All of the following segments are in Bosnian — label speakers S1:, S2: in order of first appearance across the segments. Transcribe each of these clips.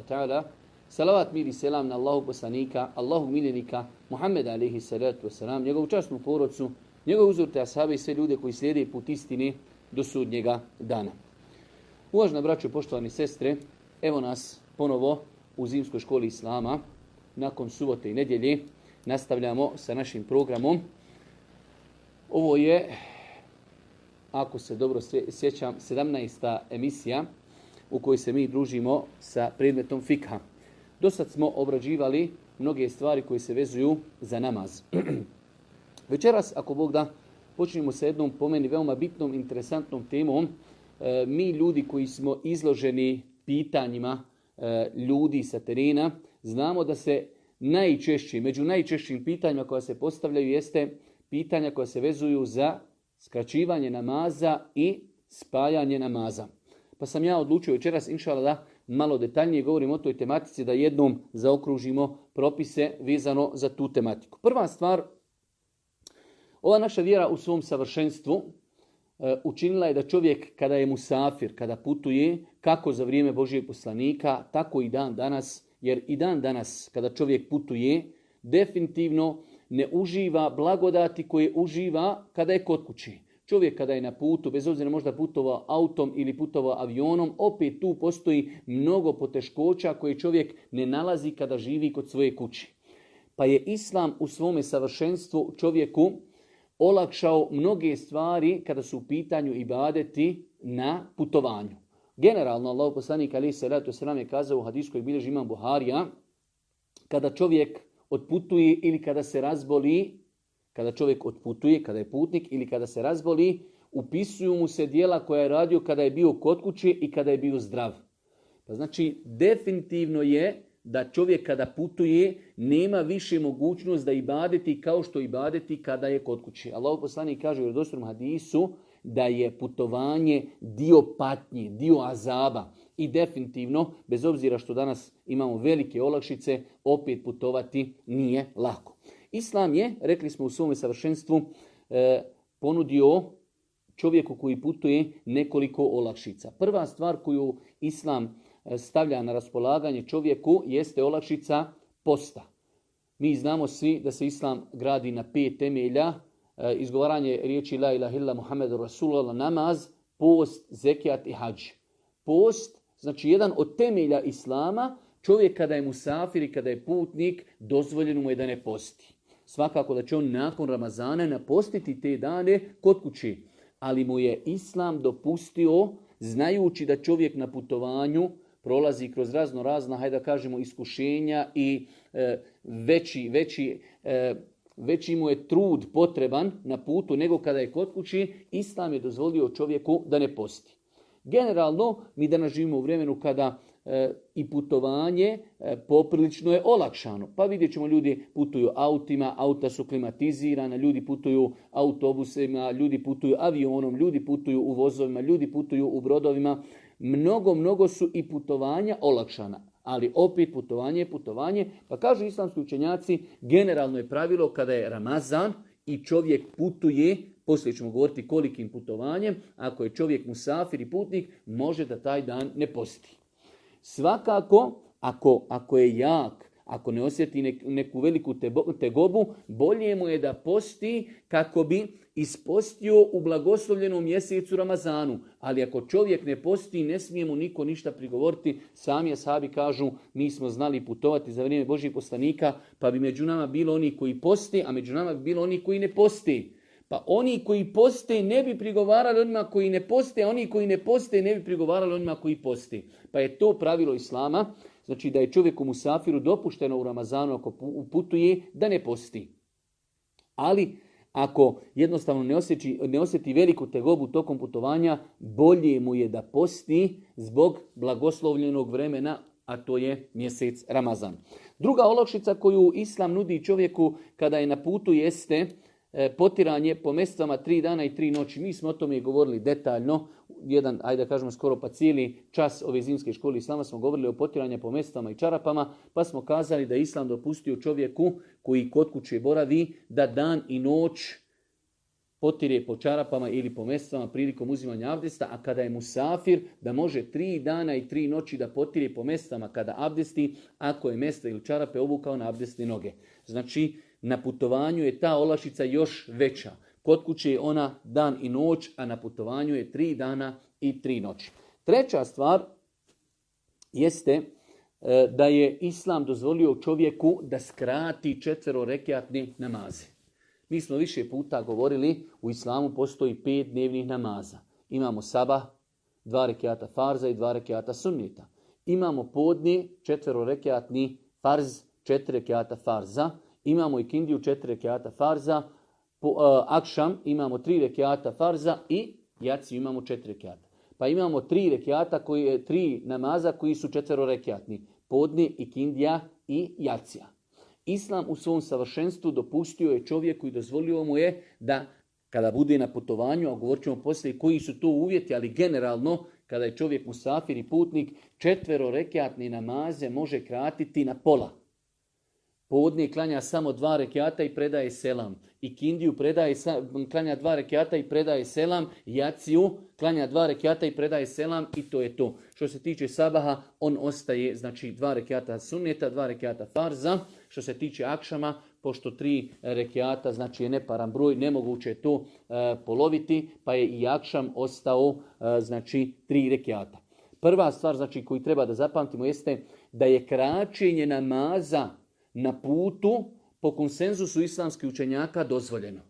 S1: wa ta'ala, salavat mir i selam na Allahu poslanika, Allahu miljenika, Muhammed alaihi salatu wasalam, njegovu časnu porodcu, njegov uzorte ashabe i sve ljude koji slijede put istine do sudnjega dana. Uvažna braćo, poštovani sestre, evo nas ponovo u Zimskoj školi Islama. Nakon subote i nedjelje nastavljamo sa našim programom. Ovo je, ako se dobro sjećam, 17. emisija u kojoj se mi družimo sa predmetom fikha. Do smo obrađivali mnoge stvari koje se vezuju za namaz. Večeras, ako Bog da, počnemo sa jednom po meni veoma bitnom, interesantnom temom. E, mi ljudi koji smo izloženi pitanjima e, ljudi sa terena, znamo da se najčešći, među najčešćim pitanjima koja se postavljaju jeste pitanja koja se vezuju za skraćivanje namaza i spajanje namaza pa sam ja odlučio večeras, inšala, da malo detaljnije govorim o toj tematici, da jednom zaokružimo propise vezano za tu tematiku. Prva stvar, ova naša vjera u svom savršenstvu e, učinila je da čovjek kada je musafir, kada putuje, kako za vrijeme Božijeg poslanika, tako i dan danas, jer i dan danas kada čovjek putuje, definitivno ne uživa blagodati koje uživa kada je kod kući. Čovjek kada je na putu, bez obzira možda putovao autom ili putovao avionom, opet tu postoji mnogo poteškoća koje čovjek ne nalazi kada živi kod svoje kući. Pa je Islam u svome savršenstvu čovjeku olakšao mnoge stvari kada su u pitanju badeti na putovanju. Generalno, Allah poslanik ali se ratu je kazao u hadijskoj bilježi imam Buharija, kada čovjek otputuje ili kada se razboli, kada čovjek otputuje, kada je putnik ili kada se razboli, upisuju mu se dijela koja je radio kada je bio kod kuće i kada je bio zdrav. Pa znači, definitivno je da čovjek kada putuje nema više mogućnost da ibadeti kao što ibadeti kada je kod kuće. Allah poslani kaže u vjerodostojnom hadisu da je putovanje dio patnje, dio azaba. I definitivno, bez obzira što danas imamo velike olakšice, opet putovati nije lako. Islam je, rekli smo u svome savršenstvu, e, ponudio čovjeku koji putuje nekoliko olakšica. Prva stvar koju Islam e, stavlja na raspolaganje čovjeku jeste olakšica posta. Mi znamo svi da se Islam gradi na pet temelja, e, izgovaranje riječi la ilaha illa Muhammedu Rasulullah, namaz, post, zekijat i hađ. Post, znači jedan od temelja Islama, čovjek kada je musafir i kada je putnik, dozvoljeno mu je da ne posti. Svakako da će on nakon Ramazana napostiti te dane kod kući. Ali mu je Islam dopustio, znajući da čovjek na putovanju prolazi kroz razno razna, hajde da kažemo, iskušenja i e, veći, veći, e, veći mu je trud potreban na putu nego kada je kod kući, Islam je dozvolio čovjeku da ne posti. Generalno, mi danas živimo u vremenu kada E, i putovanje e, poprilično je olakšano. Pa vidjet ćemo, ljudi putuju autima, auta su klimatizirana, ljudi putuju autobusima, ljudi putuju avionom, ljudi putuju u vozovima, ljudi putuju u brodovima. Mnogo, mnogo su i putovanja olakšana. Ali opet putovanje je putovanje. Pa kažu islamski učenjaci, generalno je pravilo kada je Ramazan i čovjek putuje, poslije ćemo govoriti kolikim putovanjem, ako je čovjek musafir i putnik, može da taj dan ne posti. Svakako, ako, ako je jak, ako ne osjeti neku veliku tegobu, bolje mu je da posti kako bi ispostio u blagoslovljenom mjesecu Ramazanu. Ali ako čovjek ne posti, ne smije mu niko ništa prigovoriti. Sami ashabi kažu, mi smo znali putovati za vrijeme Božih poslanika, pa bi među nama bilo oni koji posti, a među nama bi bilo oni koji ne posti. Pa oni koji poste ne bi prigovarali onima koji ne poste, a oni koji ne poste ne bi prigovarali onima koji poste. Pa je to pravilo Islama, znači da je čovjeku musafiru dopušteno u Ramazanu ako putuje, da ne posti. Ali ako jednostavno ne osjeti, ne osjeti veliku tegobu tokom putovanja, bolje mu je da posti zbog blagoslovljenog vremena, a to je mjesec Ramazan. Druga olakšica koju Islam nudi čovjeku kada je na putu jeste E, potiranje po mjesecama tri dana i tri noći. Mi smo o tome govorili detaljno, jedan, ajde da kažemo skoro pa cijeli čas ove zimske škole islama smo govorili o potiranju po mjesecama i čarapama, pa smo kazali da je islam dopustio čovjeku koji kod kuće boravi da dan i noć potire po čarapama ili po mestvama prilikom uzimanja abdesta, a kada je musafir da može tri dana i tri noći da potire po mestvama kada abdesti, ako je mesta ili čarape obukao na abdestne noge. Znači, na putovanju je ta olašica još veća. Kod kuće je ona dan i noć, a na putovanju je tri dana i tri noći. Treća stvar jeste e, da je Islam dozvolio čovjeku da skrati četvero namazi. Mi smo više puta govorili, u islamu postoji pet dnevnih namaza. Imamo sabah, dva rekiata farza i dva rekiata sunnita. Imamo podni, četvero farz, četiri rekiata farza. Imamo i kindiju, četiri rekiata farza. Po, e, akšam imamo tri rekiata farza i jaci imamo četiri rekiata. Pa imamo tri rekiata, koji, tri namaza koji su četvero rekiatni. Podni, kindija i jacija. Islam u svom savršenstvu dopustio je čovjeku i dozvolio mu je da kada bude na putovanju, a govorit ćemo poslije koji su to uvjeti, ali generalno kada je čovjek musafir i putnik, četvero rekiatni namaze može kratiti na pola podne klanja samo dva rekiata i predaje selam. I kindiju predaje, klanja dva rekiata i predaje selam. Jaciju klanja dva rekiata i predaje selam i to je to. Što se tiče sabaha, on ostaje znači dva rekiata sunneta, dva rekiata farza. Što se tiče akšama, pošto tri rekiata znači je neparan broj, nemoguće je to e, poloviti, pa je i akšam ostao e, znači tri rekiata. Prva stvar znači koju treba da zapamtimo jeste da je kraćenje namaza na putu po konsenzusu islamskih učenjaka dozvoljeno.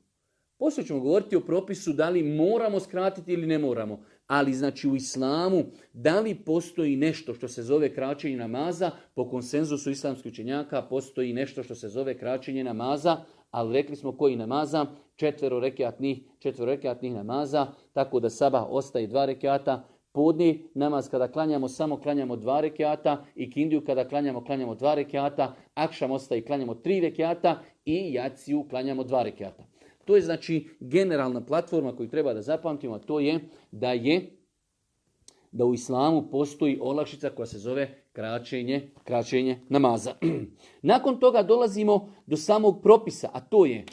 S1: Poslije ćemo govoriti o propisu da li moramo skratiti ili ne moramo. Ali znači u islamu da li postoji nešto što se zove kraćenje namaza, po konsenzusu islamskih učenjaka postoji nešto što se zove kraćenje namaza, ali rekli smo koji namaza, četvero rekiatnih, namaza, tako da sabah ostaje dva rekiata, Podni namaz kada klanjamo, samo klanjamo dva rekiata i kindiju kada klanjamo, klanjamo dva rekiata, akšam ostaje i klanjamo tri rekiata i jaciju klanjamo dva rekiata. To je znači generalna platforma koju treba da zapamtimo, a to je da je da u islamu postoji olakšica koja se zove kraćenje, kraćenje namaza. Nakon toga dolazimo do samog propisa, a to je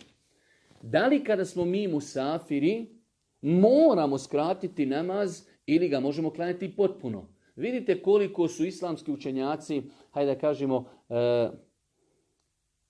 S1: da li kada smo mi musafiri moramo skratiti namaz ili ga možemo klanjati potpuno. Vidite koliko su islamski učenjaci, hajde da kažemo, e,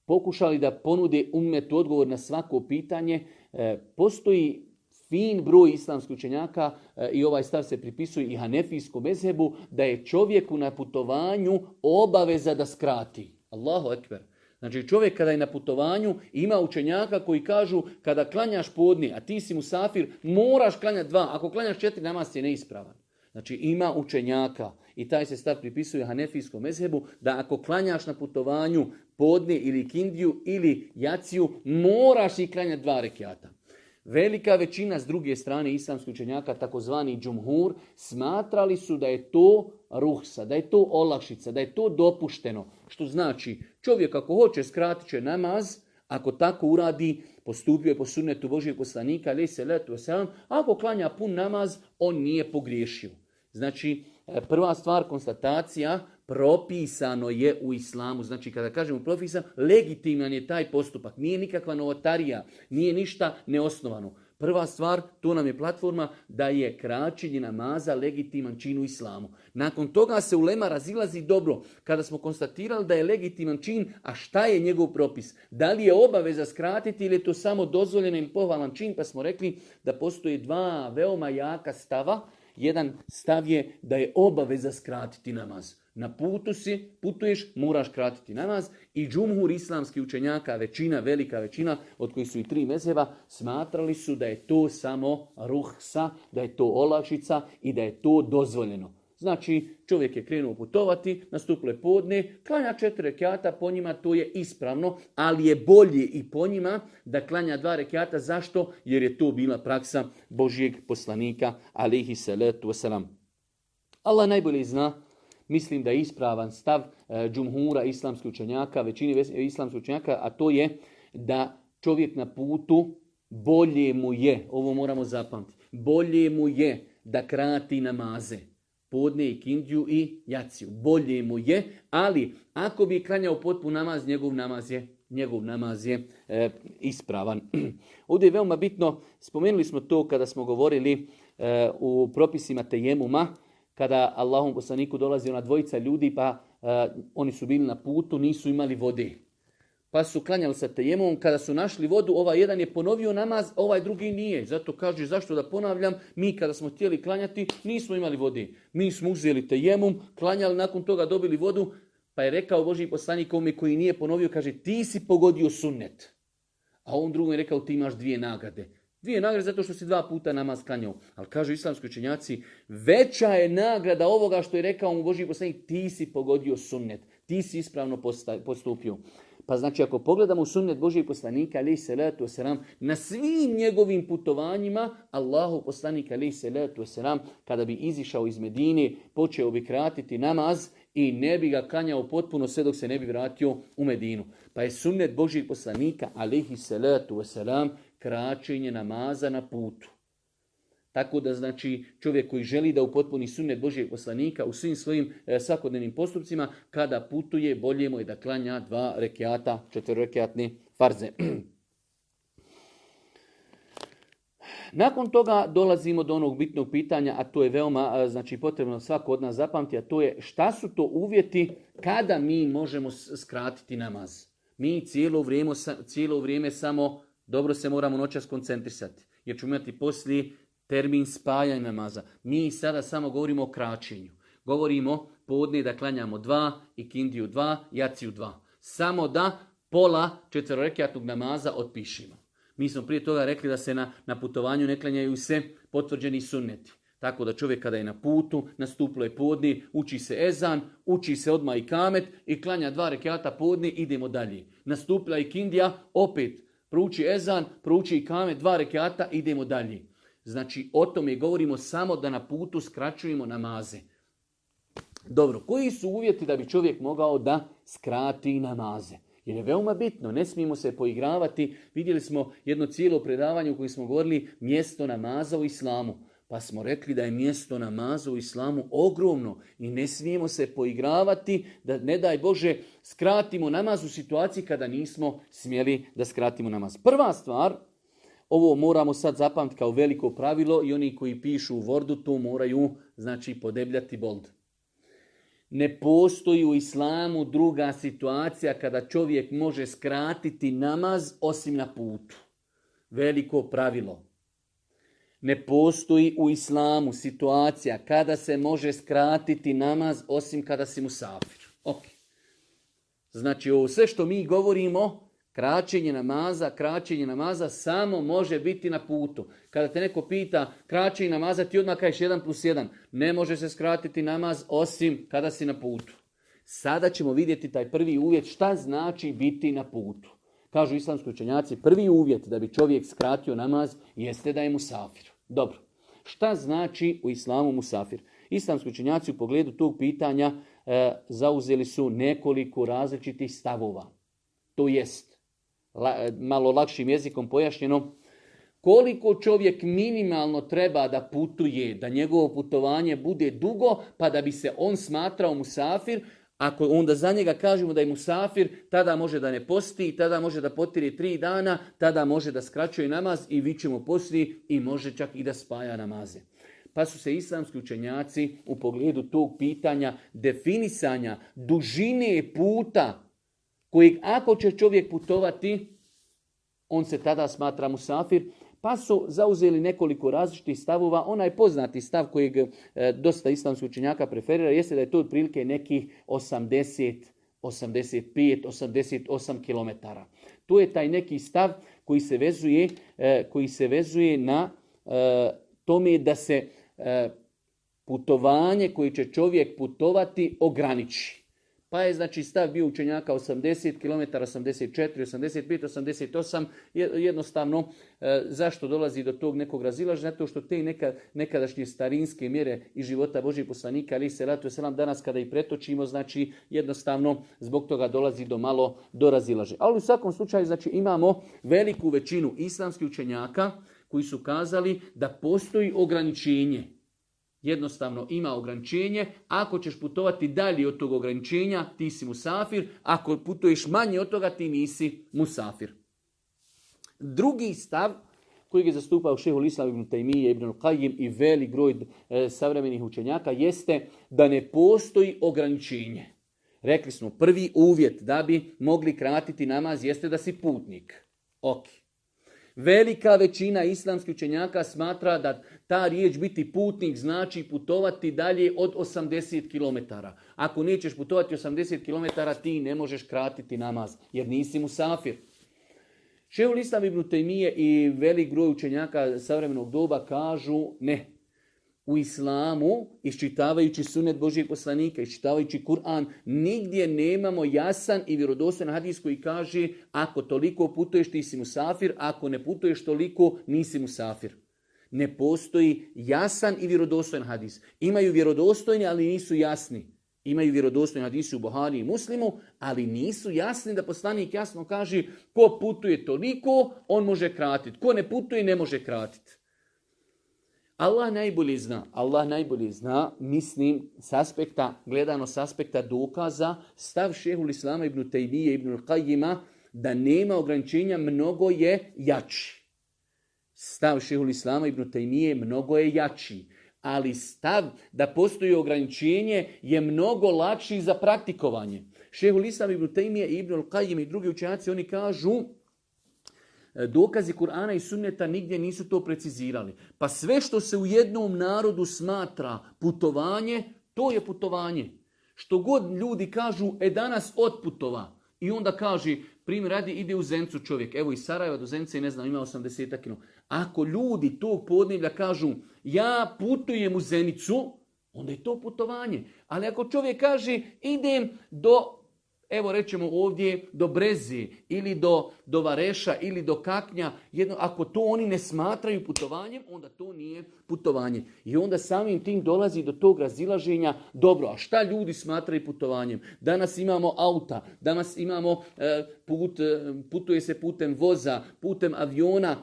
S1: pokušali da ponude ummetu odgovor na svako pitanje. E, postoji fin broj islamskih učenjaka e, i ovaj stav se pripisuje i hanefijskom bezebu da je čovjeku na putovanju obaveza da skrati. Allahu ekber. Znači čovjek kada je na putovanju ima učenjaka koji kažu kada klanjaš podni, a ti si mu safir, moraš klanjati dva. Ako klanjaš četiri, namaz je neispravan. Znači ima učenjaka i taj se stav pripisuje Hanefijskom mezhebu da ako klanjaš na putovanju podni ili kindiju ili jaciju, moraš i klanjati dva rekiata. Velika većina s druge strane islamskih učenjaka, takozvani džumhur, smatrali su da je to ruhsa, da je to olakšica, da je to dopušteno. Što znači, čovjek ako hoće skratit će namaz, ako tako uradi, postupio je po sunnetu Božijeg poslanika, ali se letu selam, ako klanja pun namaz, on nije pogriješio. Znači, e, prva stvar, konstatacija, propisano je u islamu. Znači kada kažemo propisan, legitiman je taj postupak. Nije nikakva novotarija, nije ništa neosnovano. Prva stvar, to nam je platforma da je kraćenje namaza legitiman čin u islamu. Nakon toga se ulema razilazi dobro kada smo konstatirali da je legitiman čin, a šta je njegov propis? Da li je obaveza skratiti ili je to samo dozvoljeno i pohvalan čin? Pa smo rekli da postoje dva veoma jaka stava jedan stav je da je obaveza skratiti namaz. Na putu si, putuješ, moraš kratiti namaz i džumhur islamskih učenjaka, većina, velika većina, od kojih su i tri mezeva, smatrali su da je to samo ruhsa, da je to olakšica i da je to dozvoljeno. Znači, čovjek je krenuo putovati, nastupilo je podne, klanja četiri rekiata, po njima to je ispravno, ali je bolje i po njima da klanja dva rekiata. Zašto? Jer je to bila praksa Božijeg poslanika, alihi salatu wasalam. Allah najbolje zna, mislim da je ispravan stav e, džumhura islamskih učenjaka, većini islamskih učenjaka, a to je da čovjek na putu bolje mu je, ovo moramo zapamtiti, bolje mu je da krati namaze podne i kindju i jaciju. Bolje mu je, ali ako bi kranjao potpun namaz, njegov namaz je njegov namaz e, ispravan. Ovdje je veoma bitno, spomenuli smo to kada smo govorili e, u propisima Tejemuma, kada Allahom poslaniku dolazi ona dvojica ljudi, pa e, oni su bili na putu, nisu imali vode pa su klanjali sa tejemom, kada su našli vodu, ovaj jedan je ponovio namaz, ovaj drugi nije. Zato kaže, zašto da ponavljam, mi kada smo htjeli klanjati, nismo imali vodi. Mi smo uzeli tejemom, klanjali, nakon toga dobili vodu, pa je rekao Boži poslanik ovome koji nije ponovio, kaže, ti si pogodio sunnet. A on drugom je rekao, ti imaš dvije nagrade. Dvije nagrade zato što si dva puta namaz klanjao. Ali kažu islamski učenjaci, veća je nagrada ovoga što je rekao mu Boži poslanik, ti si pogodio sunnet. Ti si ispravno postupio. Pa znači ako pogledamo sunnet Božijeg poslanika alaih salatu wasalam, na svim njegovim putovanjima Allahu poslanik alaih salatu kada bi izišao iz Medine, počeo bi kratiti namaz i ne bi ga kanjao potpuno sve dok se ne bi vratio u Medinu. Pa je sunnet Božijeg poslanika alihi salatu Selam kraćenje namaza na putu. Tako da znači čovjek koji želi da upotpuni sunnet Božijeg poslanika u svim svojim e, svakodnevnim postupcima, kada putuje, bolje mu je da klanja dva rekiata, četvrrekatni farze. Nakon toga dolazimo do onog bitnog pitanja, a to je veoma e, znači, potrebno svako od nas zapamti, a to je šta su to uvjeti kada mi možemo skratiti namaz. Mi cijelo vrijeme, cijelo vrijeme samo dobro se moramo noćas koncentrisati, jer ćemo imati poslije termin spajanja namaza. Mi sada samo govorimo o kraćenju. Govorimo podne da klanjamo dva, kindiju dva, jaciju dva. Samo da pola četverorekjatnog namaza otpišimo. Mi smo prije toga rekli da se na, na putovanju ne klanjaju se potvrđeni sunneti. Tako da čovjek kada je na putu, nastuplo je podni, uči se ezan, uči se odmah i kamet i klanja dva rekiata podni, idemo dalje. Nastupila i kindija, opet prouči ezan, prouči i kamet, dva rekiata, idemo dalje. Znači, o tome govorimo samo da na putu skraćujemo namaze. Dobro, koji su uvjeti da bi čovjek mogao da skrati namaze? Jer je veoma bitno, ne smijemo se poigravati. Vidjeli smo jedno cijelo predavanje u kojem smo govorili mjesto namaza u islamu. Pa smo rekli da je mjesto namaza u islamu ogromno i ne smijemo se poigravati da ne daj Bože skratimo namaz u situaciji kada nismo smjeli da skratimo namaz. Prva stvar ovo moramo sad zapamtiti kao veliko pravilo i oni koji pišu u Wordu to moraju znači podebljati bold. Ne postoji u islamu druga situacija kada čovjek može skratiti namaz osim na putu. Veliko pravilo. Ne postoji u islamu situacija kada se može skratiti namaz osim kada si musafir. Ok. Znači ovo sve što mi govorimo Kraćenje namaza, kraćenje namaza samo može biti na putu. Kada te neko pita kraćenje namaza, ti odmah kažeš 1 plus 1. Ne može se skratiti namaz osim kada si na putu. Sada ćemo vidjeti taj prvi uvjet šta znači biti na putu. Kažu islamski učenjaci, prvi uvjet da bi čovjek skratio namaz jeste da je musafir. Dobro, šta znači u islamu musafir? Islamski učenjaci u pogledu tog pitanja e, zauzeli su nekoliko različitih stavova. To jest, malo lakšim jezikom pojašnjeno, koliko čovjek minimalno treba da putuje, da njegovo putovanje bude dugo, pa da bi se on smatrao musafir, ako onda za njega kažemo da je musafir, tada može da ne posti, tada može da potiri tri dana, tada može da skraćuje namaz i vi ćemo posti i može čak i da spaja namaze. Pa su se islamski učenjaci u pogledu tog pitanja definisanja dužine puta kojeg ako će čovjek putovati, on se tada smatra musafir, pa su zauzeli nekoliko različitih stavova. Onaj poznati stav kojeg e, dosta islamskih učenjaka preferira jeste da je to otprilike nekih 80 85, 88 km. To je taj neki stav koji se vezuje, e, koji se vezuje na e, tome da se putovanje koje će čovjek putovati ograniči. Pa je znači stav bio učenjaka 80 km, 84, 85, 88, jednostavno e, zašto dolazi do tog nekog razilaža Zato što te neka, nekadašnje starinske mjere i života Božih poslanika, ali se ratu selam danas kada i pretočimo, znači jednostavno zbog toga dolazi do malo do razilaže. Ali u svakom slučaju znači imamo veliku većinu islamskih učenjaka koji su kazali da postoji ograničenje jednostavno ima ograničenje. Ako ćeš putovati dalje od tog ograničenja, ti si musafir. Ako putuješ manje od toga, ti nisi musafir. Drugi stav koji je zastupao šehol Islam ibn Taymiye, ibn Qajim i velik groj e, savremenih učenjaka jeste da ne postoji ograničenje. Rekli smo, prvi uvjet da bi mogli kratiti namaz jeste da si putnik. Ok. Velika većina islamskih učenjaka smatra da ta riječ biti putnik znači putovati dalje od 80 km. Ako nećeš putovati 80 km, ti ne možeš kratiti namaz, jer nisi mu safir. Šeul ibn i velik broj učenjaka savremenog doba kažu ne. U islamu, iščitavajući sunet Božijeg poslanika, iščitavajući Kur'an, nigdje nemamo jasan i vjerodostojan hadis koji kaže ako toliko putuješ ti si musafir, ako ne putuješ toliko nisi musafir. Ne postoji jasan i vjerodostojan hadis. Imaju vjerodostojni, ali nisu jasni. Imaju vjerodostojni hadisi u Buhari i Muslimu, ali nisu jasni da poslanik jasno kaže ko putuje toliko, on može kratiti. Ko ne putuje, ne može kratiti. Allah najbolje zna. Allah najbolje zna, mislim, s aspekta, gledano s aspekta dokaza, stav šehu Islama ibn Taymiye ibn Qajima, da nema ograničenja, mnogo je jači. Stav šehul islama ibn Tejmije mnogo je jači, ali stav da postoji ograničenje je mnogo lakši za praktikovanje. Šehul islama ibn Tejmije i ibn Al-Qajim i drugi učenjaci, oni kažu e, dokazi Kur'ana i sunneta nigdje nisu to precizirali. Pa sve što se u jednom narodu smatra putovanje, to je putovanje. Što god ljudi kažu, e danas otputova. I onda kaže, primjer radi, ide u Zencu čovjek. Evo iz Sarajeva do Zence, ne znam, ima 80 km. Ako ljudi tog podnevlja kažu ja putujem u Zenicu, onda je to putovanje. Ali ako čovjek kaže idem do Evo rećemo ovdje do Brezi ili do, do Vareša ili do Kaknja. Jedno, ako to oni ne smatraju putovanjem, onda to nije putovanje. I onda samim tim dolazi do tog razilaženja. Dobro, a šta ljudi smatraju putovanjem? Danas imamo auta, danas imamo e, put, e, putuje se putem voza, putem aviona.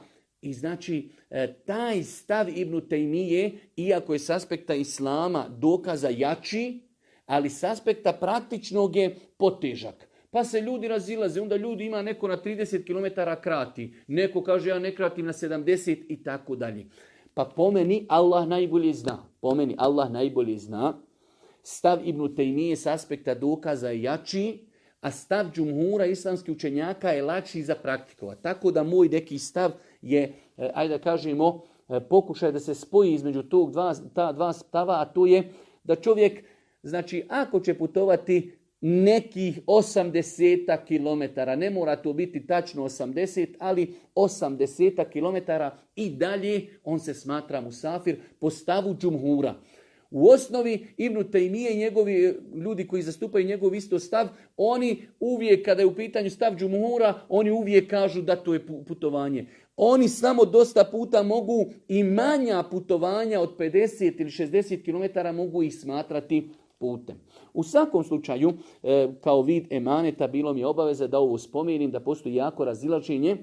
S1: I znači, e, taj stav Ibnu Tejmije, iako je s aspekta Islama dokaza jači, ali s aspekta praktičnog je potežak. Pa se ljudi razilaze, onda ljudi ima neko na 30 km krati, neko kaže ja ne kratim na 70 i tako dalje. Pa pomeni Allah najbolje zna. Pomeni Allah najbolje zna. Stav Ibnu Tejmije s aspekta dokaza je jači, a stav džumhura islamskih učenjaka je lakši za praktikova. Tako da moj neki stav je, e, ajde da kažemo, e, pokušaj da se spoji između tog dva, ta dva stava, a to je da čovjek, znači ako će putovati nekih 80 kilometara, ne mora to biti tačno 80, ali 80 kilometara i dalje on se smatra musafir po stavu džumhura. U osnovi Ibnu Tejmije i njegovi e, ljudi koji zastupaju njegov isto stav, oni uvijek kada je u pitanju stav džumhura, oni uvijek kažu da to je putovanje. Oni samo dosta puta mogu i manja putovanja od 50 ili 60 km mogu ih smatrati putem. U svakom slučaju, e, kao vid emaneta, bilo mi je obaveza da ovo spomenim, da postoji jako razilačenje.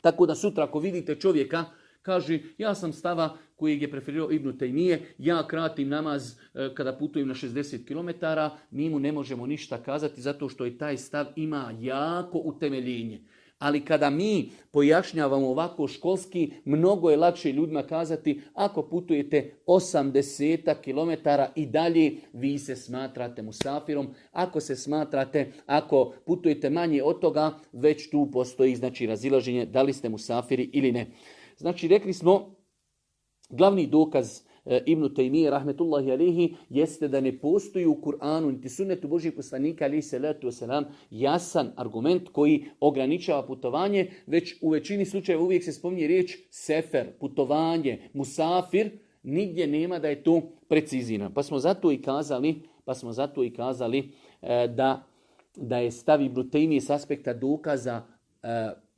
S1: Tako da sutra ako vidite čovjeka, kaže ja sam stava koji je preferirao i nije, ja kratim namaz e, kada putujem na 60 km, mi mu ne možemo ništa kazati zato što je taj stav ima jako utemeljenje. Ali kada mi pojašnjavamo ovako školski, mnogo je lakše ljudima kazati ako putujete 80 km i dalje, vi se smatrate musafirom. Ako se smatrate, ako putujete manje od toga, već tu postoji znači razilaženje da li ste musafiri ili ne. Znači rekli smo, glavni dokaz E, Ibnu Taymi, rahmetullahi alihi, jeste da ne postoji u Kur'anu niti sunetu Božih poslanika, se salatu wasalam, jasan argument koji ograničava putovanje, već u većini slučajeva uvijek se spominje riječ sefer, putovanje, musafir, nigdje nema da je to precizina. Pa smo zato i kazali, pa smo zato i kazali e, da, da je stav Ibnu Taymi s aspekta dokaza e,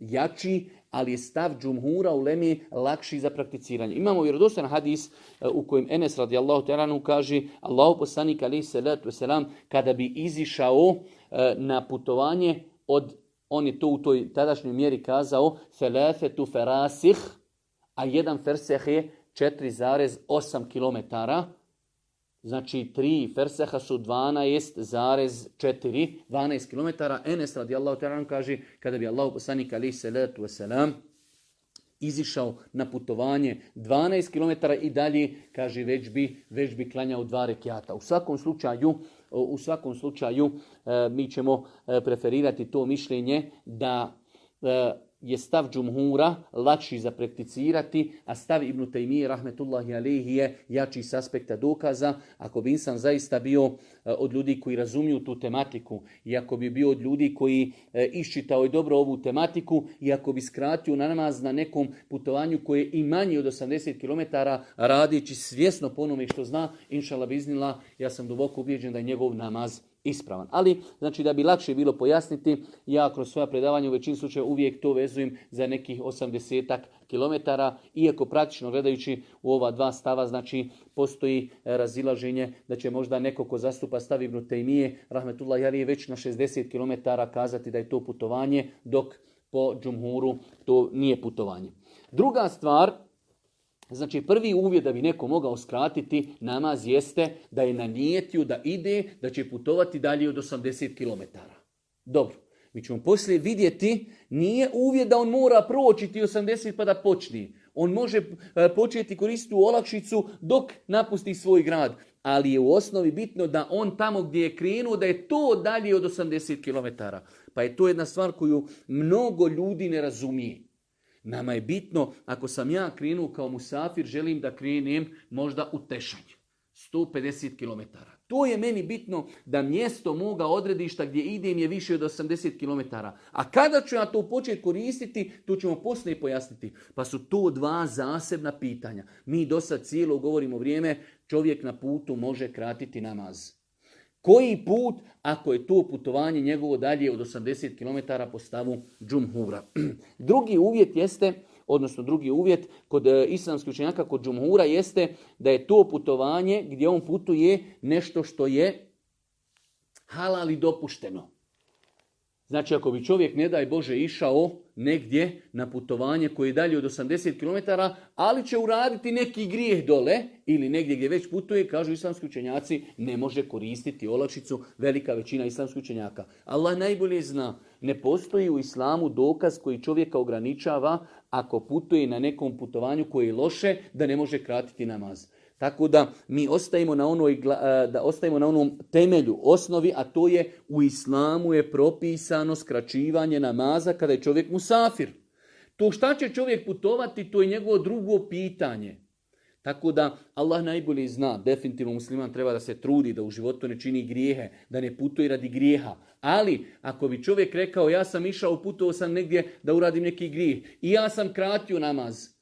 S1: jači ali je stav džumhura u Lemi lakši za prakticiranje. Imamo vjerodostan hadis e, u kojem Enes radijallahu teranu kaže Allahu poslanik alaih salatu Selam kada bi izišao e, na putovanje od, on je to u toj tadašnjoj mjeri kazao, felefetu ferasih, a jedan ferseh je 4,8 kilometara, Znači tri ferseha su 12,4, 12 km. Enes radijallahu ta'ala kaže, kada bi Allah poslanik alaih salatu wasalam izišao na putovanje 12 km i dalje, kaže, već bi, već bi klanjao dva rekiata. U svakom slučaju, u svakom slučaju eh, mi ćemo eh, preferirati to mišljenje da eh, je stav džumhura lakši za prakticirati, a stav Ibn Taymiye, rahmetullahi alehi, je jači s aspekta dokaza. Ako bi insan zaista bio e, od ljudi koji razumiju tu tematiku, i ako bi bio od ljudi koji e, iščitao i dobro ovu tematiku, i ako bi skratio na namaz na nekom putovanju koje je i manje od 80 km, radići svjesno ponome što zna, inšala biznila, ja sam duboko ubijeđen da je njegov namaz ispravan. Ali, znači da bi lakše bilo pojasniti, ja kroz svoja predavanja u većini slučaja uvijek to vezujem za nekih 80 km, iako praktično gledajući u ova dva stava, znači postoji razilaženje da će možda neko ko zastupa stav Ibn Tejmije, Rahmetullah jer je već na 60 km kazati da je to putovanje, dok po džumhuru to nije putovanje. Druga stvar, Znači, prvi uvjet da bi neko mogao skratiti namaz jeste da je nanijetio da ide, da će putovati dalje od 80 km. Dobro, mi ćemo poslije vidjeti, nije uvjet da on mora proći ti 80 pa da počne. On može e, početi koristiti olakšicu dok napusti svoj grad, ali je u osnovi bitno da on tamo gdje je krenuo, da je to dalje od 80 km. Pa je to jedna stvar koju mnogo ljudi ne razumije. Nama je bitno, ako sam ja krenuo kao musafir, želim da krenem možda u tešanje. 150 km. To je meni bitno da mjesto moga odredišta gdje idem je više od 80 km. A kada ću ja to početi koristiti, to ćemo poslije pojasniti. Pa su to dva zasebna pitanja. Mi do sad cijelo govorimo vrijeme, čovjek na putu može kratiti namaz. Koji put ako je to putovanje njegovo dalje od 80 km po stavu džumhura? drugi uvjet jeste, odnosno drugi uvjet kod e, islamskih učenjaka, kod džumhura jeste da je to putovanje gdje on putuje nešto što je halal i dopušteno. Znači ako bi čovjek, ne daj Bože, išao negdje na putovanje koje je dalje od 80 km, ali će uraditi neki grijeh dole ili negdje gdje već putuje, kažu islamski učenjaci, ne može koristiti olakšicu velika većina islamskih učenjaka. Allah najbolje zna, ne postoji u islamu dokaz koji čovjeka ograničava ako putuje na nekom putovanju koje je loše, da ne može kratiti namaz. Tako da mi ostajemo na, onoj, e, da ostajemo na onom temelju, osnovi, a to je u islamu je propisano skraćivanje namaza kada je čovjek musafir. To šta će čovjek putovati, to je njegovo drugo pitanje. Tako da Allah najbolje zna, definitivno musliman treba da se trudi, da u životu ne čini grijehe, da ne putuje radi grijeha. Ali ako bi čovjek rekao ja sam išao, putovao sam negdje da uradim neki grijeh i ja sam kratio namaz,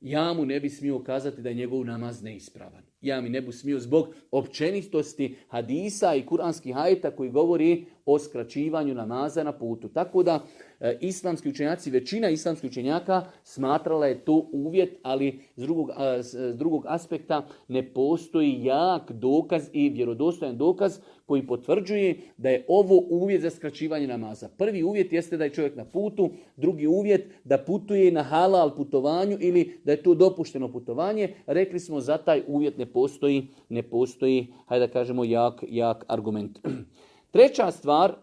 S1: ja mu ne bi smio kazati da je njegov namaz neispravan. Ja mi ne bi smio zbog općenitosti hadisa i kuranskih hajta koji govori o skraćivanju namaza na putu. Tako da E, islamski učenjaci, većina islamskih učenjaka smatrala je to uvjet, ali s drugog, s drugog aspekta ne postoji jak dokaz i vjerodostojan dokaz koji potvrđuje da je ovo uvjet za skraćivanje namaza. Prvi uvjet jeste da je čovjek na putu, drugi uvjet da putuje na halal putovanju ili da je to dopušteno putovanje. Rekli smo za taj uvjet ne postoji, ne postoji, hajde da kažemo, jak, jak argument. Treća stvar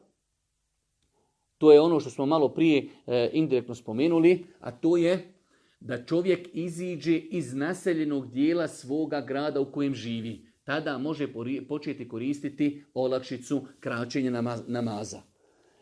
S1: to je ono što smo malo prije e, indirektno spomenuli, a to je da čovjek iziđe iz naseljenog dijela svoga grada u kojem živi. Tada može početi koristiti olakšicu kraćenja namaza.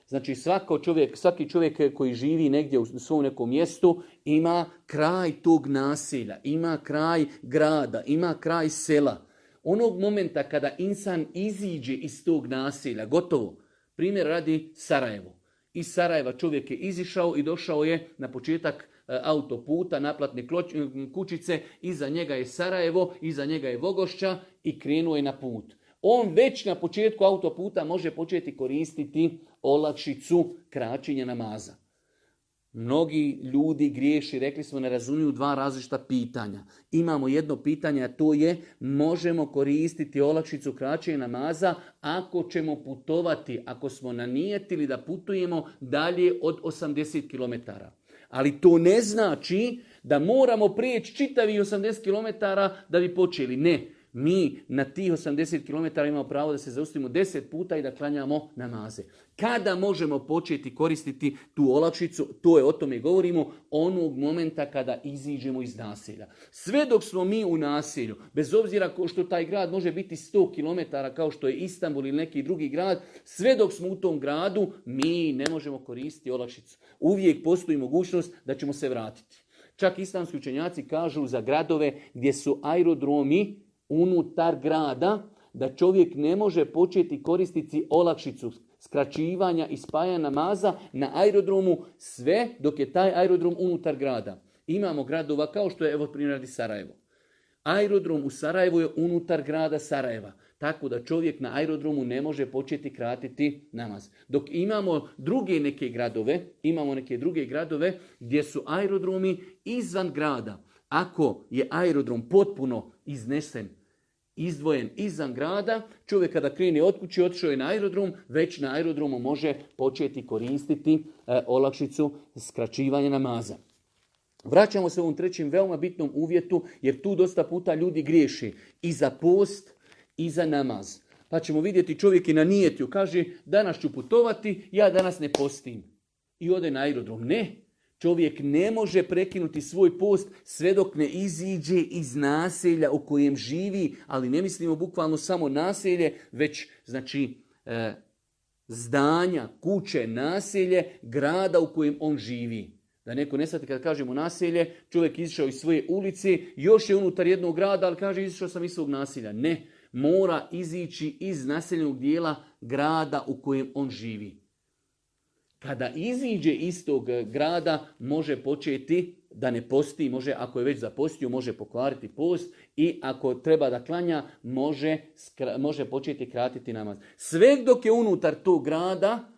S1: Znači svako čovjek, svaki čovjek koji živi negdje u svom nekom mjestu ima kraj tog naselja, ima kraj grada, ima kraj sela. Onog momenta kada insan iziđe iz tog naselja, gotovo, primjer radi Sarajevo. Iz Sarajeva čovjek je izišao i došao je na početak e, autoputa, naplatne e, kućice, iza njega je Sarajevo, iza njega je Vogošća i krenuo je na put. On već na početku autoputa može početi koristiti olakšicu kraćenja namaza. Mnogi ljudi griješi, rekli smo, ne razumiju dva različita pitanja. Imamo jedno pitanje, a to je možemo koristiti olakšicu kraćenja namaza ako ćemo putovati, ako smo nanijetili da putujemo dalje od 80 km. Ali to ne znači da moramo prijeći čitavi 80 km da bi počeli. Ne, mi na tih 80 km imamo pravo da se zaustavimo 10 puta i da klanjamo namaze. Kada možemo početi koristiti tu olakšicu, to je o tome govorimo, onog momenta kada iziđemo iz nasilja. Sve dok smo mi u nasilju, bez obzira što taj grad može biti 100 km kao što je Istanbul ili neki drugi grad, sve dok smo u tom gradu, mi ne možemo koristiti olakšicu. Uvijek postoji mogućnost da ćemo se vratiti. Čak islamski učenjaci kažu za gradove gdje su aerodromi unutar grada da čovjek ne može početi koristiti olakšicu skraćivanja i spajanja namaza na aerodromu sve dok je taj aerodrom unutar grada. Imamo gradova kao što je, evo primjer Sarajevo. Aerodrom u Sarajevu je unutar grada Sarajeva, tako da čovjek na aerodromu ne može početi kratiti namaz. Dok imamo druge neke gradove, imamo neke druge gradove gdje su aerodromi izvan grada. Ako je aerodrom potpuno iznesen, izdvojen izvan grada. Čovjek kada krene od kući otišao je na aerodrom, već na aerodromu može početi koristiti e, olakšicu skraćivanja namaza. Vraćamo se u ovom trećem veoma bitnom uvjetu, jer tu dosta puta ljudi griješi i za post i za namaz. Pa ćemo vidjeti čovjek i na nijetju, kaže danas ću putovati, ja danas ne postim. I ode na aerodrom. Ne, Čovjek ne može prekinuti svoj post sve dok ne iziđe iz naselja u kojem živi, ali ne mislimo bukvalno samo naselje, već znači e, zdanja, kuće, naselje, grada u kojem on živi. Da neko ne shvati kad kažemo naselje, čovjek izišao iz svoje ulice, još je unutar jednog grada, ali kaže izišao sam iz svog naselja. Ne, mora izići iz naseljenog dijela grada u kojem on živi kada iziđe iz tog e, grada, može početi da ne posti, može, ako je već zapostio, može pokvariti post i ako treba da klanja, može, može početi kratiti namaz. Sve dok je unutar tog grada,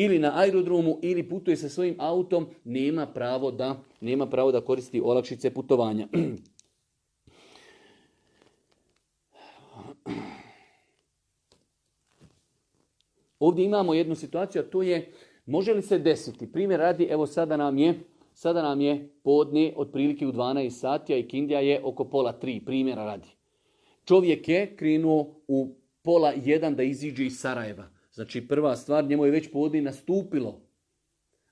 S1: ili na aerodromu, ili putuje sa svojim autom, nema pravo da, nema pravo da koristi olakšice putovanja. Ovdje imamo jednu situaciju, a to je Može li se desiti? Primjer radi, evo sada nam je Sada nam je podne otprilike u 12 sati, a ikindija je oko pola tri, primjera radi. Čovjek je krenuo u pola jedan da iziđe iz Sarajeva. Znači prva stvar, njemu je već podne nastupilo.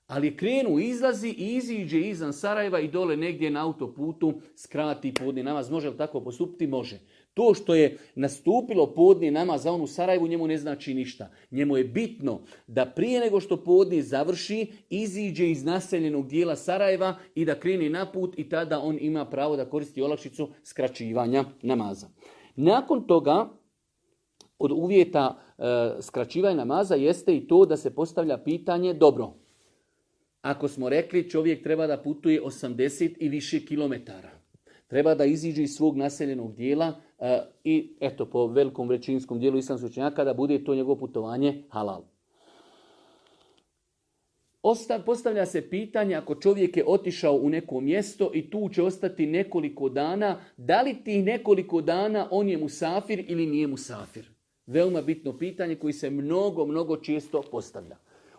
S1: Ali krenu, izlazi i iziđe izan Sarajeva i dole negdje na autoputu skrati podni namaz. Može li tako postupiti? Može. To što je nastupilo podni nama za onu Sarajevu njemu ne znači ništa. Njemu je bitno da prije nego što podni završi iziđe iz naseljenog dijela Sarajeva i da kreni na put i tada on ima pravo da koristi olakšicu skraćivanja namaza. Nakon toga od uvjeta e, skraćivanja namaza jeste i to da se postavlja pitanje dobro. Ako smo rekli čovjek treba da putuje 80 i više kilometara treba da iziđe iz svog naseljenog dijela e, i eto po velikom većinskom dijelu istan učenjaka da bude to njegovo putovanje halal. postavlja se pitanje ako čovjek je otišao u neko mjesto i tu će ostati nekoliko dana, da li ti nekoliko dana on je musafir ili nije musafir? Veoma bitno pitanje koji se mnogo, mnogo često postavlja.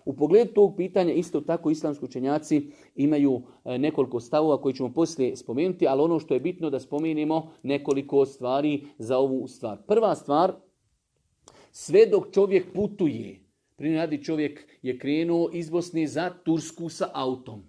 S1: U pogledu tog pitanja isto tako islamski učenjaci imaju e, nekoliko stavova koje ćemo poslije spomenuti, ali ono što je bitno da spomenimo nekoliko stvari za ovu stvar. Prva stvar, sve dok čovjek putuje, primjer čovjek je krenuo iz Bosne za Tursku sa autom.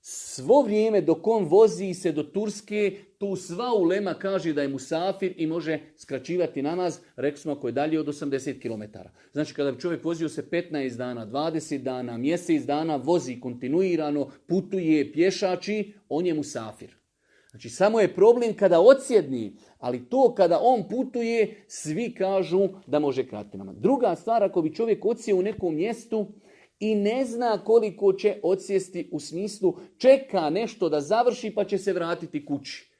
S1: Svo vrijeme dok on vozi se do Turske, tu sva ulema kaže da je musafir i može skraćivati namaz, rekli smo ako je dalje od 80 km. Znači kada bi čovjek vozio se 15 dana, 20 dana, mjesec dana, vozi kontinuirano, putuje, pješači, on je musafir. Znači samo je problem kada odsjedni, ali to kada on putuje, svi kažu da može kratiti namaz. Druga stvar, ako bi čovjek odsjeo u nekom mjestu, i ne zna koliko će odsjesti u smislu čeka nešto da završi pa će se vratiti kući.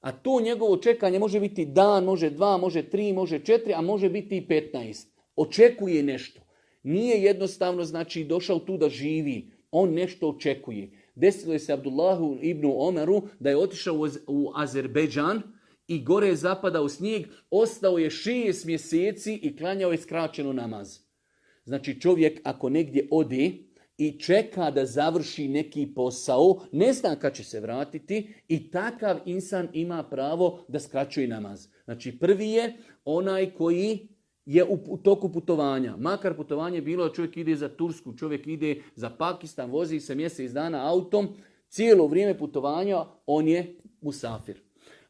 S1: A to njegovo čekanje može biti dan, može dva, može tri, može četiri, a može biti i petnaest. Očekuje nešto. Nije jednostavno znači došao tu da živi. On nešto očekuje. Desilo je se Abdullahu ibn omeru da je otišao u Azerbeđan i gore je zapadao snijeg. Ostao je šest mjeseci i klanjao je skraćeno namaz. Znači čovjek ako negdje ode, i čeka da završi neki posao, ne zna kad će se vratiti i takav insan ima pravo da skraćuje namaz. Znači prvi je onaj koji je u toku putovanja. Makar putovanje bilo, čovjek ide za Tursku, čovjek ide za Pakistan, vozi se mjesec dana autom, cijelo vrijeme putovanja on je musafir.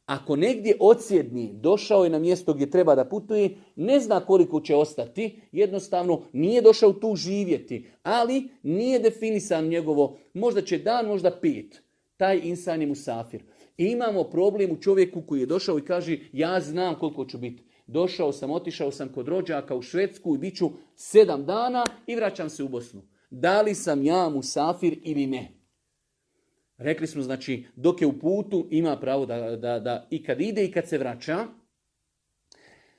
S1: Ako negdje odsjedni, došao je na mjesto gdje treba da putuje, ne zna koliko će ostati, jednostavno nije došao tu živjeti, ali nije definisan njegovo, možda će dan, možda pet. Taj insan je musafir. I imamo problem u čovjeku koji je došao i kaže ja znam koliko ću biti. Došao sam, otišao sam kod rođaka u Švedsku i bit ću sedam dana i vraćam se u Bosnu. Da li sam ja musafir ili ne? Rekli smo, znači, dok je u putu ima pravo da, da, da i kad ide i kad se vraća.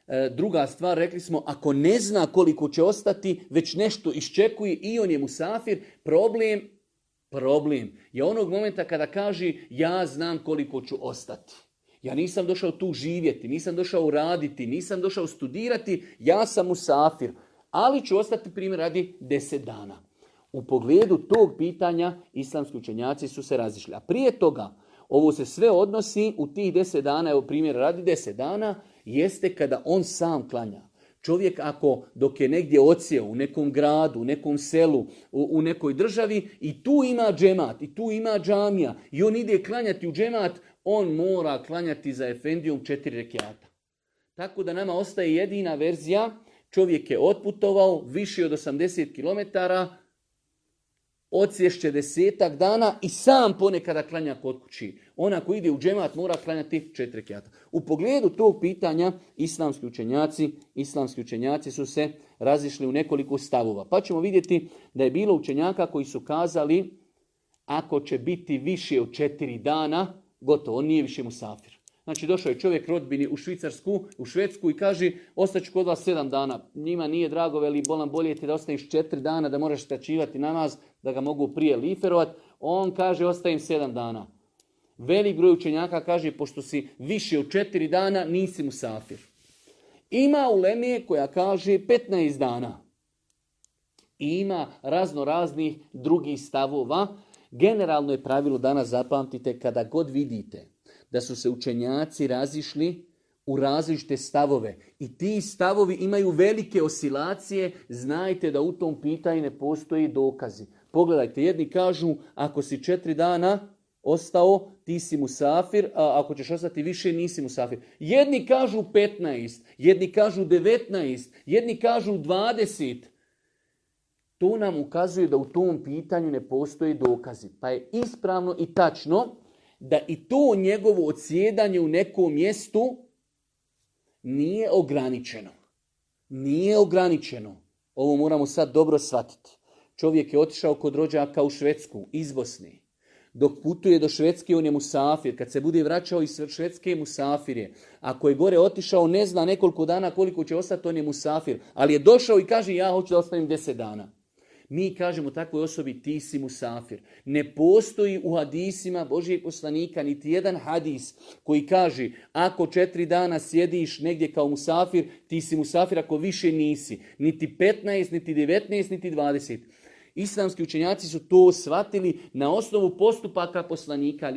S1: E, druga stvar, rekli smo, ako ne zna koliko će ostati, već nešto iščekuje i on je musafir, problem, problem je onog momenta kada kaže ja znam koliko ću ostati. Ja nisam došao tu živjeti, nisam došao raditi, nisam došao studirati, ja sam musafir. Ali ću ostati primjer radi deset dana. U pogledu tog pitanja islamski učenjaci su se razišli. A prije toga, ovo se sve odnosi u tih deset dana, evo primjer radi deset dana, jeste kada on sam klanja. Čovjek ako dok je negdje odsjeo u nekom gradu, u nekom selu, u, nekoj državi i tu ima džemat, i tu ima džamija i on ide klanjati u džemat, on mora klanjati za efendijom četiri rekiata. Tako da nama ostaje jedina verzija, čovjek je otputovao više od 80 km odsješće desetak dana i sam ponekada klanja kod kući. Ona koji ide u džemat mora klanjati četiri kjata. U pogledu tog pitanja islamski učenjaci, islamski učenjaci su se razišli u nekoliko stavova. Pa ćemo vidjeti da je bilo učenjaka koji su kazali ako će biti više od četiri dana, gotovo, on nije više musafir. Znači došao je čovjek rodbini u Švicarsku, u Švedsku i kaže ostaću kod vas sedam dana. Njima nije drago, veli bolan bolje ti da ostaneš četiri dana, da moraš stačivati namaz, da ga mogu prije liferovat, on kaže ostajem sedam dana. Velik broj učenjaka kaže pošto si više od četiri dana nisi mu safir. Ima u Lemije koja kaže 15 dana. I ima razno raznih drugih stavova. Generalno je pravilo danas zapamtite kada god vidite da su se učenjaci razišli u različite stavove i ti stavovi imaju velike osilacije, znajte da u tom pitanju ne postoji dokazi. Pogledajte, jedni kažu ako si četiri dana ostao, ti si musafir, a ako ćeš ostati više, nisi musafir. Jedni kažu 15, jedni kažu 19, jedni kažu 20. To nam ukazuje da u tom pitanju ne postoje dokazi. Pa je ispravno i tačno da i to njegovo odsjedanje u nekom mjestu nije ograničeno. Nije ograničeno. Ovo moramo sad dobro shvatiti. Čovjek je otišao kod rođaka u Švedsku, iz Bosne. Dok putuje do Švedske, on je musafir. Kad se bude vraćao iz Švedske, musafir je. Ako je gore otišao, ne zna nekoliko dana koliko će ostati, on je musafir. Ali je došao i kaže, ja hoću da ostavim deset dana. Mi kažemo takvoj osobi, ti si musafir. Ne postoji u hadisima Božijeg poslanika niti jedan hadis koji kaže, ako četiri dana sjediš negdje kao musafir, ti si musafir ako više nisi. Niti 15, niti 19, niti 20. Islamski učenjaci su to shvatili na osnovu postupaka poslanika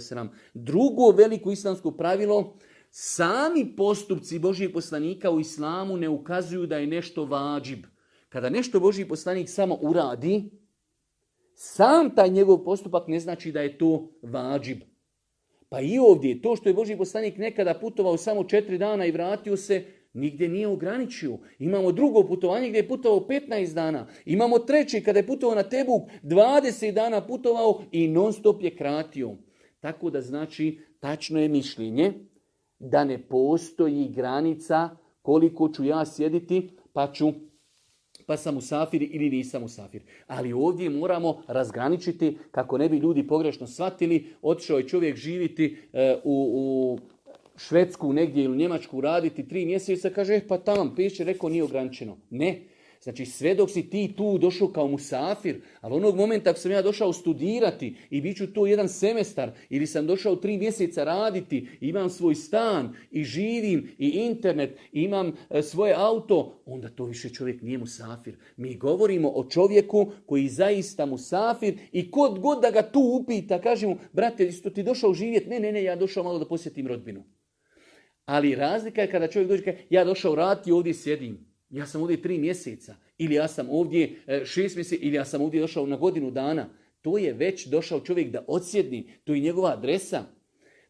S1: sram. Drugo veliko islamsko pravilo, sami postupci Božijeg poslanika u islamu ne ukazuju da je nešto vađib. Kada nešto Božiji poslanik samo uradi, sam taj njegov postupak ne znači da je to vađib. Pa i ovdje, to što je Boži poslanik nekada putovao samo četiri dana i vratio se, Nigdje nije ograničio. Imamo drugo putovanje gdje je putovao 15 dana. Imamo treći kada je putovao na Tebuk 20 dana putovao i non stop je kratio. Tako da znači tačno je mišljenje da ne postoji granica koliko ću ja sjediti pa ću pa sam ili nisam u safir. Ali ovdje moramo razgraničiti kako ne bi ljudi pogrešno shvatili, otišao je čovjek živiti e, u, u Švedsku negdje ili Njemačku raditi tri mjeseca, kaže, eh, pa tamo, piše, rekao, nije ograničeno. Ne. Znači, sve dok si ti tu došao kao musafir, ali onog momenta ako sam ja došao studirati i bit ću tu jedan semestar ili sam došao tri mjeseca raditi, imam svoj stan i živim i internet, imam e, svoje auto, onda to više čovjek nije musafir. Mi govorimo o čovjeku koji zaista musafir i kod god da ga tu upita, kaže mu, brate, isto ti došao živjeti? Ne, ne, ne, ja došao malo da posjetim rodbinu. Ali razlika je kada čovjek dođe kaže, ja došao rati i ovdje sjedim. Ja sam ovdje tri mjeseca. Ili ja sam ovdje e, šest mjeseci. Ili ja sam ovdje došao na godinu dana. To je već došao čovjek da odsjedni. To je njegova adresa.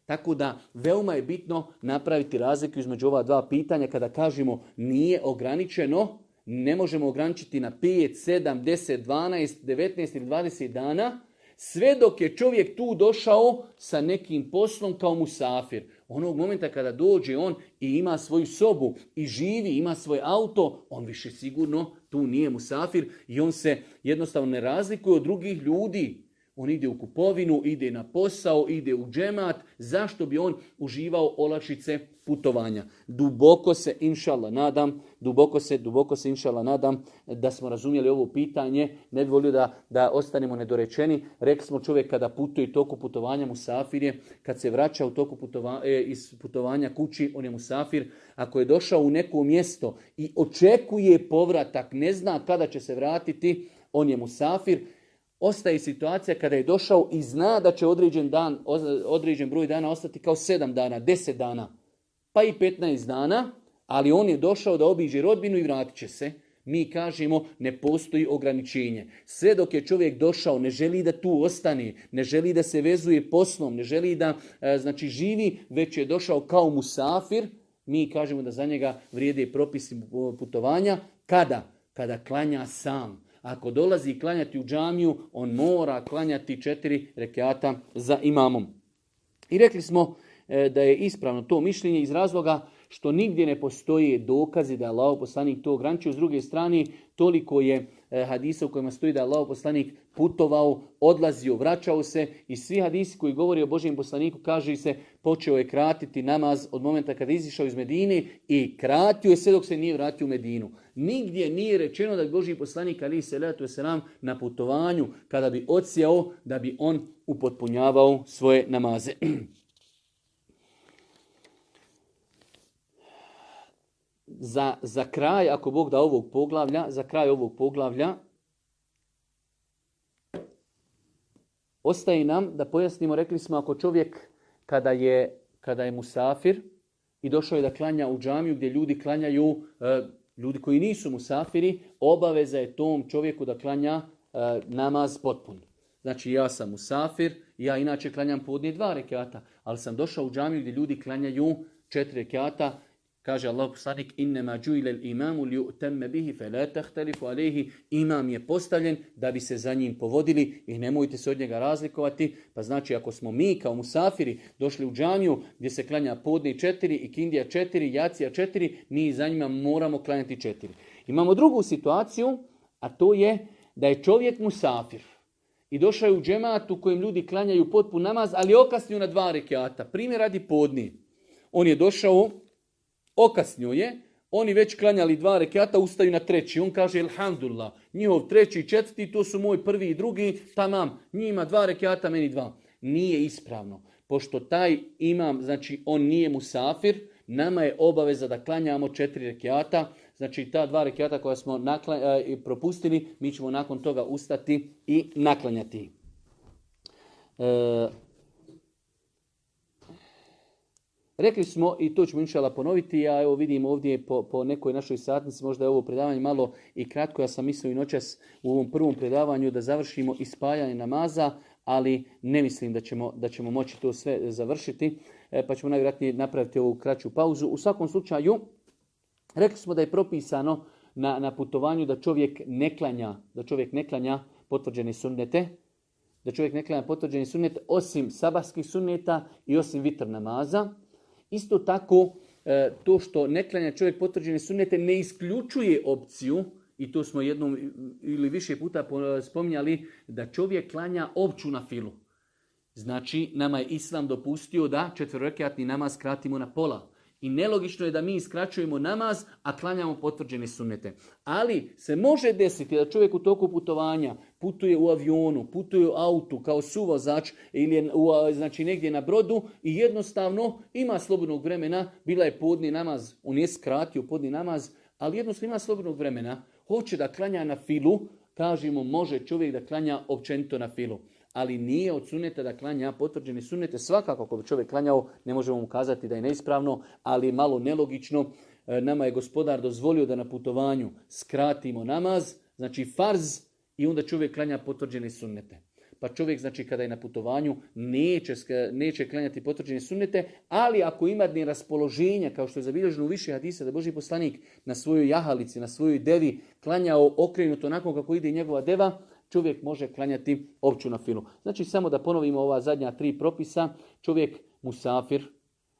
S1: Tako da veoma je bitno napraviti razliku između ova dva pitanja kada kažemo nije ograničeno, ne možemo ograničiti na 5, 7, 10, 12, 19 ili 20 dana, sve dok je čovjek tu došao sa nekim poslom kao musafir. Onog momenta kada dođe on i ima svoju sobu i živi, ima svoj auto, on više sigurno tu nije musafir i on se jednostavno ne razlikuje od drugih ljudi. On ide u kupovinu, ide na posao, ide u džemat. Zašto bi on uživao olakšice putovanja? Duboko se, inšala, nadam, duboko se, duboko se, inšala, nadam da smo razumjeli ovo pitanje. Ne bi volio da, da ostanemo nedorečeni. Rekli smo čovjek kada putuje toku putovanja musafir je, kad se vraća u toku putova, e, iz putovanja kući, on je musafir. Ako je došao u neko mjesto i očekuje povratak, ne zna kada će se vratiti, on je musafir ostaje situacija kada je došao i zna da će određen, dan, određen broj dana ostati kao 7 dana, 10 dana, pa i 15 dana, ali on je došao da obiđe rodbinu i vratit će se. Mi kažemo ne postoji ograničenje. Sve dok je čovjek došao, ne želi da tu ostane, ne želi da se vezuje poslom, ne želi da e, znači živi, već je došao kao musafir, mi kažemo da za njega vrijede propisi putovanja. Kada? Kada klanja sam ako dolazi klanjati u džamiju, on mora klanjati četiri rekiata za imamom. I rekli smo e, da je ispravno to mišljenje iz razloga što nigdje ne postoje dokazi da je Allah to ograničio. S druge strane, toliko je e, hadisa u kojima stoji da je Allah putovao, odlazio, vraćao se i svi hadisi koji govori o Božijem poslaniku kaže se počeo je kratiti namaz od momenta kada je izišao iz Medine i kratio je sve dok se nije vratio u Medinu. Nigdje nije rečeno da je Boži poslanik Ali se Selam na putovanju kada bi ocijao, da bi on upotpunjavao svoje namaze. za, za kraj, ako Bog da ovog poglavlja, za kraj ovog poglavlja, ostaje nam da pojasnimo, rekli smo, ako čovjek kada je, kada je musafir i došao je da klanja u džamiju gdje ljudi klanjaju, e, ljudi koji nisu musafiri, obaveza je tom čovjeku da klanja e, namaz potpun. Znači ja sam musafir, ja inače klanjam podnije dva rekata, ali sam došao u džamiju gdje ljudi klanjaju četiri rekata, Kaže Allah poslanik, innema al imamu li bihi fala tahtalifu alehi. Imam je postavljen da bi se za njim povodili i nemojte se od njega razlikovati. Pa znači ako smo mi kao musafiri došli u džamiju gdje se klanja podni četiri i kindija četiri, jacija četiri, mi za njima moramo klanjati četiri. Imamo drugu situaciju, a to je da je čovjek musafir i došao je u džemat u kojem ljudi klanjaju potpun namaz, ali okasnju na dva rekiata. Primjer radi podni. On je došao je, oni već klanjali dva rekata, ustaju na treći. On kaže, ilhamdulillah, njihov treći i četvrti, to su moj prvi i drugi, tamam, njima dva rekata, meni dva. Nije ispravno, pošto taj imam, znači on nije musafir, nama je obaveza da klanjamo četiri rekata, znači ta dva rekata koja smo e, propustili, mi ćemo nakon toga ustati i naklanjati. E, Rekli smo, i to ćemo inšala ponoviti, ja evo vidimo ovdje po, po nekoj našoj satnici, možda je ovo predavanje malo i kratko, ja sam mislio i noćas u ovom prvom predavanju da završimo ispajanje namaza, ali ne mislim da ćemo, da ćemo moći to sve završiti, e, pa ćemo najvjerojatnije napraviti ovu kraću pauzu. U svakom slučaju, rekli smo da je propisano na, na putovanju da čovjek ne klanja, da čovjek ne klanja potvrđene sunnete, da čovjek ne klanja potvrđeni sunnet osim sabahskih sunneta i osim vitr namaza. Isto tako, e, to što ne klanja čovjek potvrđene sunnete ne isključuje opciju, i to smo jednom ili više puta spominjali, da čovjek klanja opću na filu. Znači, nama je Islam dopustio da četvrrekatni namaz skratimo na pola. I nelogično je da mi iskraćujemo namaz, a klanjamo potvrđene sunnete. Ali se može desiti da čovjek u toku putovanja putuje u avionu, putuje u autu kao suvozač ili u, znači negdje na brodu i jednostavno ima slobodnog vremena, bila je podni namaz, on je skratio podni namaz, ali jednostavno ima slobodnog vremena, hoće da klanja na filu, kažemo može čovjek da klanja općenito na filu ali nije od suneta da klanja potvrđene sunete. Svakako ako bi čovjek klanjao, ne možemo mu kazati da je neispravno, ali malo nelogično. E, nama je gospodar dozvolio da na putovanju skratimo namaz, znači farz, i onda čovjek klanja potvrđene sunnete. Pa čovjek, znači, kada je na putovanju, neće, neće klanjati potvrđene sunnete, ali ako ima dne raspoloženja, kao što je zabilježeno u više hadisa, da Boži poslanik na svojoj jahalici, na svojoj devi klanjao okrenuto nakon kako ide njegova deva, čovjek može klanjati opću na filu. Znači samo da ponovimo ova zadnja tri propisa, čovjek musafir,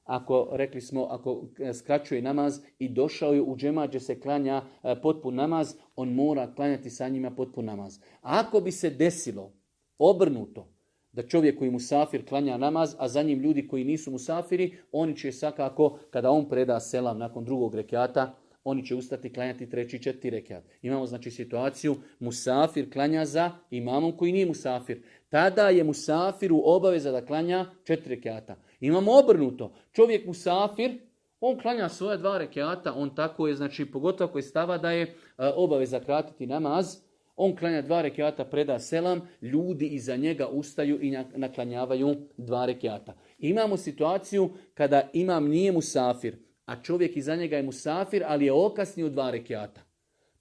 S1: ako rekli smo, ako e, skraćuje namaz i došao je u džemađe se klanja e, potpun namaz, on mora klanjati sa njima potpun namaz. A ako bi se desilo obrnuto, da čovjek koji musafir klanja namaz, a za njim ljudi koji nisu musafiri, oni će svakako, kada on preda selam nakon drugog rekiata, oni će ustati klanjati treći četiri rekat. Imamo znači situaciju musafir klanja za imamom koji nije musafir. Tada je u obaveza da klanja četiri rekata. Imamo obrnuto. Čovjek musafir, on klanja svoja dva rekata, on tako je, znači pogotovo koji stava da je e, obaveza kratiti namaz, on klanja dva rekata preda selam, ljudi iza njega ustaju i naklanjavaju dva rekata. Imamo situaciju kada imam nije musafir, a čovjek iza njega je musafir, ali je okasnio dva rekiata.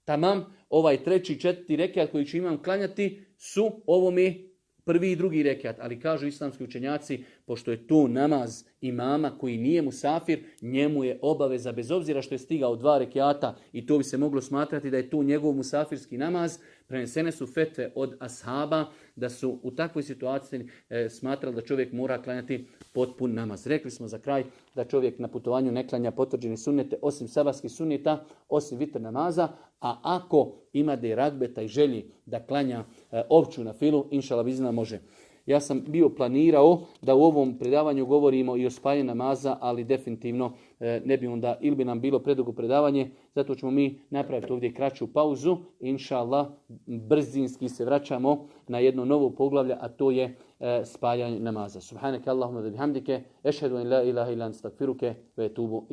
S1: Tamam, ovaj treći, četvrti rekiat koji ću imam klanjati su mi prvi i drugi rekiat. Ali kažu islamski učenjaci, pošto je tu namaz imama koji nije musafir, njemu je obaveza, bez obzira što je stigao dva rekiata i to bi se moglo smatrati da je tu njegov musafirski namaz, Prenesene su fetve od ashaba da su u takvoj situaciji e, smatrali da čovjek mora klanjati potpun namaz. Rekli smo za kraj da čovjek na putovanju ne klanja potvrđene sunnete osim sabarskih sunnita, osim vitr namaza, a ako ima da ragbeta i želji da klanja e, opću na filu, inšala može. Ja sam bio planirao da u ovom predavanju govorimo i o spajanju namaza, ali definitivno E, ne bi onda, ili bi nam bilo predugo predavanje, zato ćemo mi napraviti ovdje kraću pauzu. Inša Allah, brzinski se vraćamo na jedno novo poglavlje, a to je e, spajanje namaza. Subhanaka Allahumma da bihamdike, ešhedu in la ilaha ilan stakfiruke, ve tubu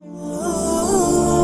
S1: oh.